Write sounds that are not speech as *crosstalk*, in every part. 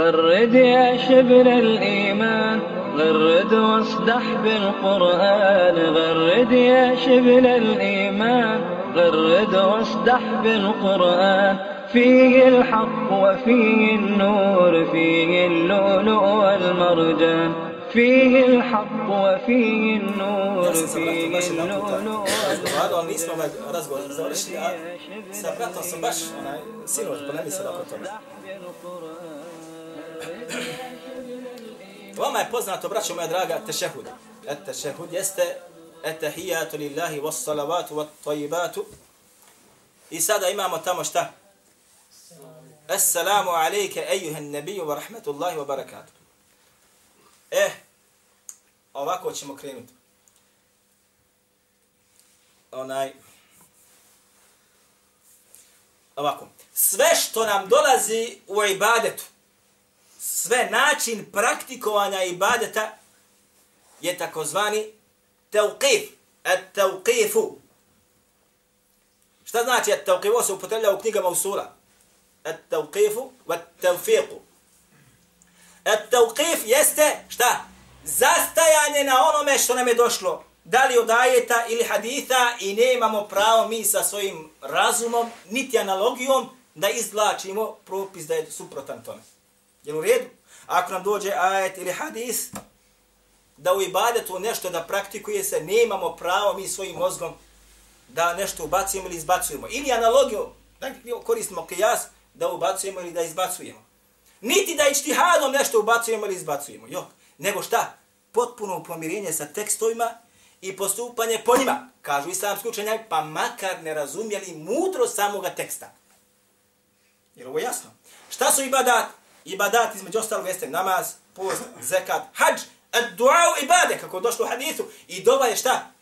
غرد يا شبل الإيمان غرد واصدح بالقرآن. غرد يا شبل الإيمان غرد واصدح بالقرآن. فيه الحق وفيه النور فيه اللؤلؤ والمرجان. فيه الحق وفيه النور فيه اللؤلؤ razgovarao, ali nismo ovaj razgovor završili, a sa bratom sam baš, onaj, sinoć polemisali oko toga. Vama je poznato, braćo moja draga, tešehud. Et tešehud jeste etahijatu lillahi was salavatu wat tajibatu. I sada imamo tamo šta? Assalamu alejke ejuhen nebiju wa rahmetullahi wa barakatuh. Eh, ovako ćemo krenuti. Onaj, ovako. Sve što nam dolazi u ibadetu, sve način praktikovanja ibadeta je takozvani tevqif, et tevqifu. Šta znači et tevqifu? Ovo se upotrebljava u knjigama usula. Et tevqifu, et tevfiqu. Et tevqif jeste šta? Zastajanje na onome što nam je došlo. Da li od ajeta ili haditha i nemamo pravo mi sa svojim razumom, niti analogijom, da izvlačimo propis da je suprotan tome. Jel u redu? Ako nam dođe ajet ili hadis, da u ibadetu nešto da praktikuje se, nemamo pravo mi svojim mozgom da nešto ubacujemo ili izbacujemo. Ili analogiju, da koristimo kijas, da ubacujemo ili da izbacujemo. Niti da ištihadom nešto ubacujemo ili izbacujemo. Jo. Nego šta? Potpuno pomirenje sa tekstovima i postupanje po njima. Kažu islamski učenjak, pa makar ne razumjeli mudro samoga teksta. Jer ovo je jasno. Šta su ibadat? Ibadat između ostalog jeste namaz, post, zekat, hađ, dua u ibade, kako je došlo u hadithu. I dova je šta?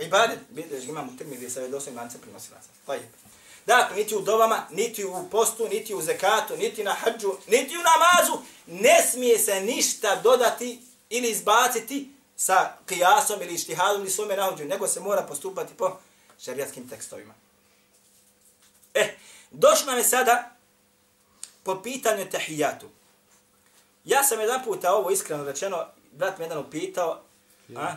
Ibadet. Bideš imamo termin gdje se je dosim lance prinosilaca. To je. Dakle, niti u dovama, niti u postu, niti u zekatu, niti na hađu, niti u namazu, ne smije se ništa dodati ili izbaciti sa kijasom ili štihadom ili svome nahođu, nego se mora postupati po šarijatskim tekstovima. E, došlo nam je sada po pitanju tahijatu. Ja sam jedan puta ovo iskreno rečeno, brat me jedan upitao, a?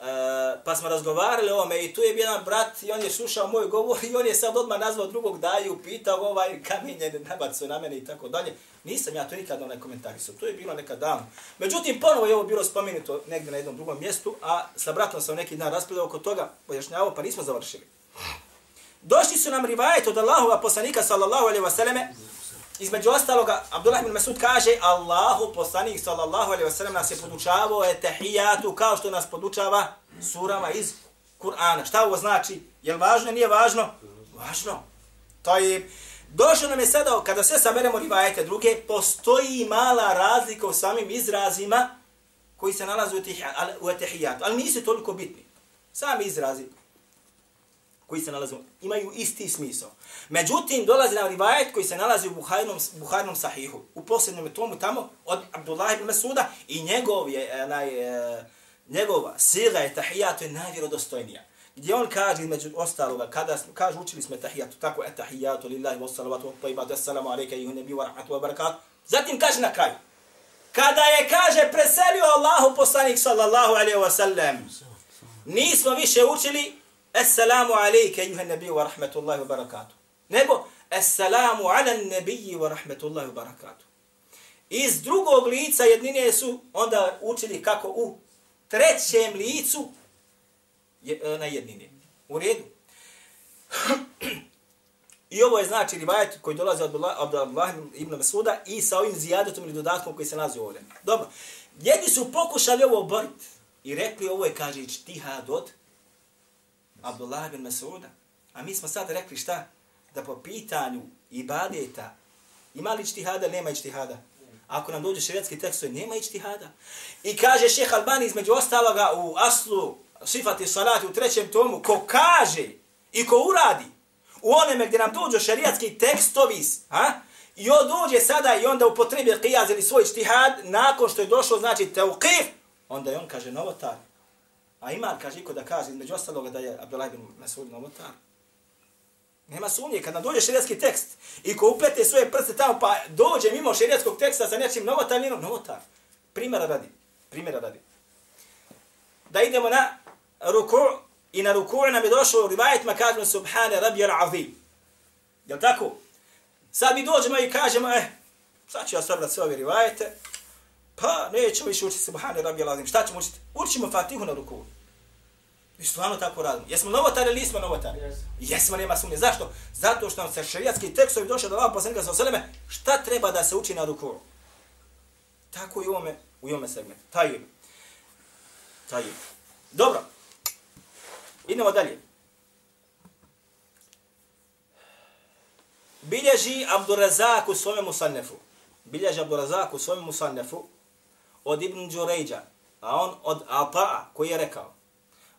E, pa smo razgovarali o ovome i tu je jedan brat i on je slušao moj govor i on je sad odmah nazvao drugog daju, pitao ovaj kamenje nabacu na mene i tako dalje. Nisam ja to nikad onaj komentarisao, to je bilo nekad davno. Međutim, ponovo je ovo bilo spomenuto negdje na jednom drugom mjestu, a sa bratom sam neki dan raspravljao oko toga, pojašnjavao, pa nismo završili. Došli su nam rivajet od Allahova poslanika sallallahu alaihi wa sallame, Između ostaloga, Abdullah ibn Masud kaže, Allahu poslanik sallallahu alaihi wasallam nas je podučavao etahijatu kao što nas podučava surama iz Kur'ana. Šta ovo znači? Je li važno, nije važno? Važno. To je, došlo nam je sada, kada sve saberemo rivajete druge, postoji mala razlika u samim izrazima koji se nalaze u etahijatu, ali nisu toliko bitni. Sami izrazi koji se nalaze, imaju isti smisao. Međutim, dolazi nam rivajet koji se nalazi u Buharinom, Buharinom sahihu, u posljednjem tomu tamo, od Abdullah ibn Masuda, i njegov je, eh, naj, eh, njegova sira je tahijatu je najvjerodostojnija. Gdje on kaže, među ostaloga, kada kaže, učili smo tahijatu, tako je tahijatu lillahi wa salatu wa taibatu, assalamu alaika ihu nebi wa rahmatu wa barakatu. Zatim kaže na kraju, kada je, kaže, preselio Allahu poslanik sallallahu alaihi wa sallam, nismo više učili Assalamu alejke ejuha nabiju wa rahmetullahi wa barakatuh. Nego, Assalamu ala nabiji wa rahmetullahi wa barakatuh. Iz drugog lica jednine su onda učili kako u trećem licu je, e, na jednine. U redu. *clears throat* I ovo je znači rivajet koji dolazi od Abdullah ibn Masuda i sa ovim zijadetom ili dodatkom koji se nalazi ovdje. Dobro. Jedni su pokušali ovo oboriti i rekli ovo je, kaže, čtihad od Abdullah bin Masuda. A mi smo sad rekli šta? Da po pitanju ibadeta ima li čtihada, nema čtihada. Ako nam dođe šerijatski tekst, nema čtihada. I kaže šeha Albani između ostaloga u aslu sifati salati u trećem tomu, ko kaže i ko uradi u onome gdje nam dođe šerijatski tekstovi, ha? i on dođe sada i onda upotrebi qiyaz ili svoj čtihad, nakon što je došlo, znači teuqif, onda je on kaže novotar. A ima, kaže, iko da kaže, između ostaloga da je Abdullah ibn Masud novotar. Nema sumnje, kad nam dođe šerijatski tekst i ko uplete svoje prste tamo pa dođe mimo šerijatskog teksta sa nečim novotarnim, novotar. Primjera radi. Primjera radi. Da idemo na ruku i na ruku nam je došlo u rivajetima kažemo subhane rabi azim. Jel tako? Sad mi dođemo i kažemo, eh, sad ću ja sabrat sve ove rivajete, pa nećemo više učiti subhane rabi al-azim. Šta ćemo učiti? Učimo fatihu na ruku. I stvarno tako radimo. Jesmo novotari ili nismo novotari? Yes. Jesmo, nema sumnje. Zašto? Zato što nam se šarijatski tekstovi došli do vama poslanika sa oseleme, šta treba da se uči na ruku? Tako i u ovome, u ovome segmentu. Tajib. Tajib. Dobro. Idemo dalje. Bilježi Abdurazak u svome musannefu. Bilježi Abdurazak u svome musannefu od Ibn Đurejđa, a on od Ata'a, koji je rekao,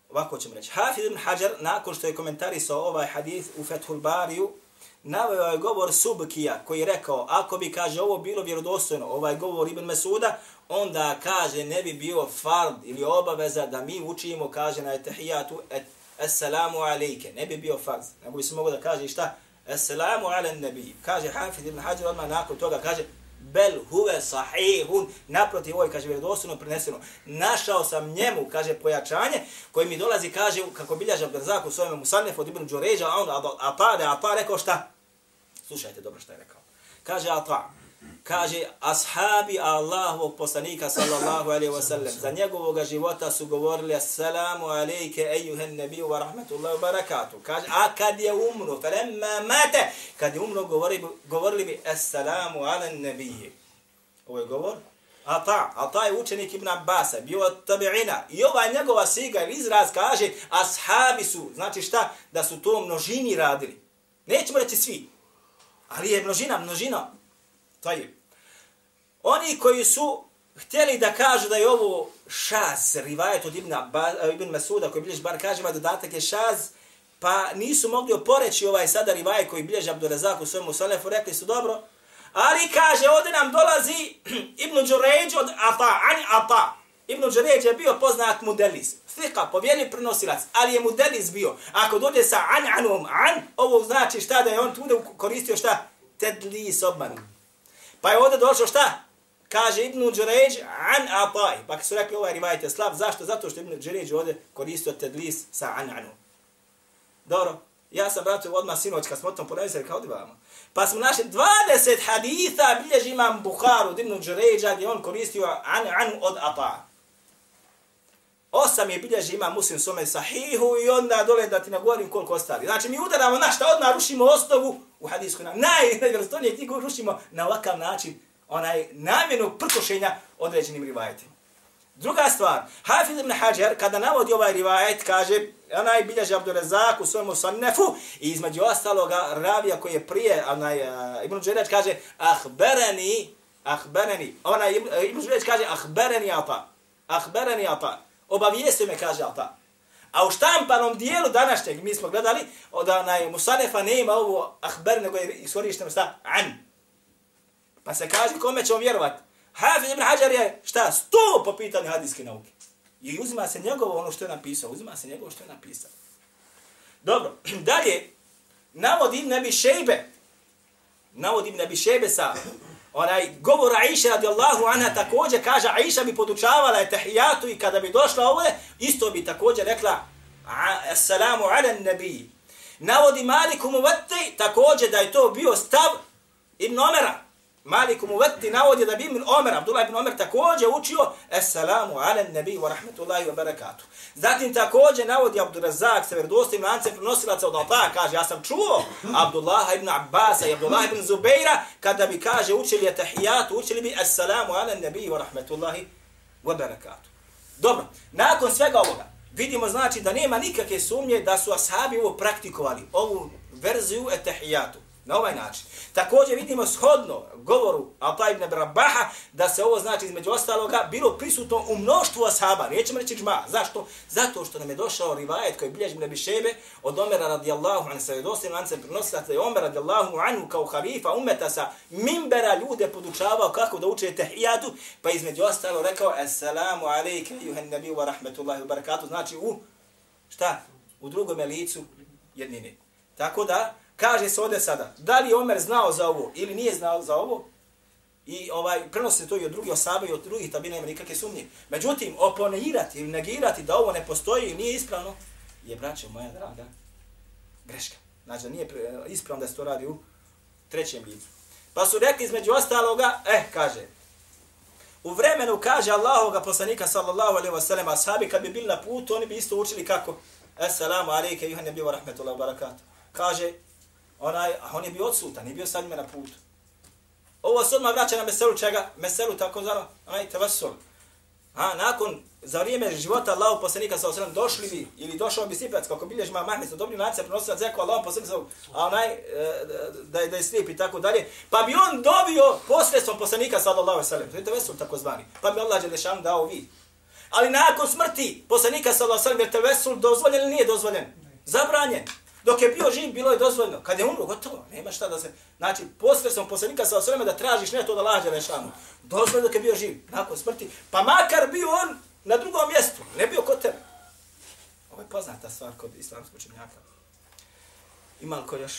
ovako ćemo reći, Hafid ibn Hajar, nakon što je komentarisao ovaj hadith u Fethul Bariju, naveo je govor Subkija, koji je rekao, ako bi, kaže, ovo bilo vjerodostojno, ovaj govor Ibn Mesuda, onda, kaže, ne bi bio fard ili obaveza da mi učimo, kaže, na etahijatu, et, assalamu alejke, ne bi bio farz, nego bi se mogo da kaže šta, assalamu ala nabi. Kaže Hafid ibn Hajar odmah nakon toga, kaže, bel huve sahihun, naprotiv ovoj, kaže, vjerodostojno preneseno, našao sam njemu, kaže, pojačanje, koji mi dolazi, kaže, kako biljaže Abderzak u svojom Musanef od Ibn Đuređa, a on, a, a, pa, a, pa rekao šta? Slušajte dobro šta je rekao. Kaže, a, a, kaže ashabi Allahovog poslanika sallallahu alejhi ve sellem za njegovog života su govorili assalamu alaike ejuhen nebiju wa rahmetullahi wa barakatuh kaže a kad je umro felemma mate, kad je umro govori govorili bi assalamu ala nebiju. ovo je govor Ata, Ata je učenik Ibn Abbasa, bio od tabi'ina. I ova njegova siga ili izraz kaže, ashabi su, znači šta? Da su to množini radili. Nećemo reći svi, ali je množina, množina. Tajib. Oni koji su htjeli da kažu da je ovo šaz, rivajet od Ibn, eh, Ibn Masuda, koji bilješ bar kaže, ma dodatak je šaz, pa nisu mogli oporeći ovaj sada rivajet koji bilježi Abdurazak u svojemu salefu, rekli su dobro, ali kaže, ovdje nam dolazi *clears throat* Ibn Đuređ od Ata, ani Ata. Ibn Đuređ je bio poznat mudelis, fika, povjerni prenosilac, ali je mudelis bio. Ako dođe sa an anom, an, ovo znači šta da je on tu koristio šta? Tedlis obmanu. Pa je ovdje došlo šta? Kaže Ibn Đuređ an ataj. Pa su rekli ovaj rivajt je slab. Zašto? Zato što Ibn Đuređ ovdje koristio tedlis sa an anu. Dobro. Ja sam vratio odmah sinoć kad smo o tom ponavljali kao odivamo. Pa smo našli 20 haditha bilježi imam Bukharu Ibnu Ibn Đuređa gdje on koristio an anu od ata. Osam je bilježi ima muslim sume sahihu i onda dole da ti nagovorim koliko ostali. Znači mi udaramo na šta odmah rušimo osnovu u hadijsku. nam. Naj, knjigu rušimo na ovakav način onaj namjenu prkošenja određenim rivajetima. Druga stvar, Hafiz ibn Hajar, kada navodi ovaj rivajet, kaže, onaj bilježi Abdurezak u svojemu sannefu, i između ostaloga ravija koji je prije, onaj uh, Ibn Đuređ kaže, ahbereni, ahbereni, onaj Ibn Đuređ kaže, ahbereni ata, ahbereni ata, obavijestio me, kaže ata. A u štampanom dijelu današnjeg, mi smo gledali, od onaj Musanefa nema ovo ahber, nego je iskorišteno šta? an, Pa se kaže kome ćemo vjerovat. Hafiz ibn Hajar je šta? Sto po pitanju hadijske nauke. I uzima se njegovo ono što je napisao. Uzima se njegovo što je napisao. Dobro, *clears throat* dalje. navod Ibn Abi šejbe. navod Ibn Abi šejbe sa onaj govor Aisha radijallahu anha također kaže Aisha bi podučavala etahijatu i kada bi došla ovdje, isto bi također rekla Assalamu ala nabi. Navodi Maliku Muvati također da je to bio stav Ibn Omera. Malik mu veti navodi da bi Ibn Omer, Abdullah ibn Omer također učio Assalamu ala nebi wa rahmatullahi wa barakatuh. Zatim također navodi Abdurazak sa vjerodostojnim lancem prenosilaca od Alta, kaže ja sam čuo Abdullah ibn Abbas i Abdullah ibn Zubeira kada bi kaže učili je tahijatu, učili bi Assalamu ala nebi wa rahmatullahi wa barakatuh. Dobro, nakon svega ovoga vidimo znači da nema nikakve sumnje da su ashabi ovo praktikovali, ovu verziju etahijatu. Na ovaj način. Također vidimo shodno govoru Alta ibn Rabaha da se ovo znači između ostaloga bilo prisutno u mnoštvu ashaba. Nećemo reći džma. Zašto? Zato što nam je došao rivajet koji bilježi Ibn Bišebe od Omera radijallahu anhu sa jedosim lancem prenosila da je Omer radijallahu anhu kao halifa umeta sa mimbera ljude podučavao kako da uče tehijatu pa između ostalo rekao Assalamu alaike juhan nabiju wa rahmetullahi wa barakatuh. Znači u šta? U drugome licu jednine. Tako da kaže se ovdje sada, da li je Omer znao za ovo ili nije znao za ovo, i ovaj prenosi to i od drugih osaba i od drugih tabina nema nikakve sumnje. Međutim, oponirati ili negirati da ovo ne postoji i nije ispravno, je, braće moja draga, greška. Znači nije ispravno da se to radi u trećem licu. Pa su rekli između ostaloga, eh, kaže, u vremenu kaže Allahoga poslanika sallallahu alaihi wa sallam, ashabi kad bi bili na putu, oni bi isto učili kako, assalamu alaike, juhan nebi wa rahmetullahi wa barakatuh. Kaže, onaj, a on je bio odsutan, nije bio sa njima na putu. Ovo se odmah vraća na meselu čega? Meselu tako zvano, onaj tevasul. A, nakon, za vrijeme života Allahu poslanika sa osram, došli bi, ili došao bi sipac, kako bilježi ma mahmi, dobri nacija, prenosila zeku Allahu poslanika sa a onaj, e, da, da je slijep i tako dalje, pa bi on dobio posredstvom poslanika sallallahu sallam, to je tevesul tako zvani, pa bi Allah Đelešanu dao vid. Ali nakon smrti poslanika sallallahu sallam, je tevesul dozvoljen ili nije dozvoljen? Zabranjen. Dok je bio živ, bilo je dozvoljno. Kad je umro, gotovo. Nema šta da se... Znači, posredstvom poslanika sa osvrame da tražiš ne to da lađe lešanu. Dozvoljno dok je bio živ. Nakon smrti. Pa makar bio on na drugom mjestu. Ne bio kod tebe. Ovo je poznata stvar kod islamskog učenjaka. Ima li ko još?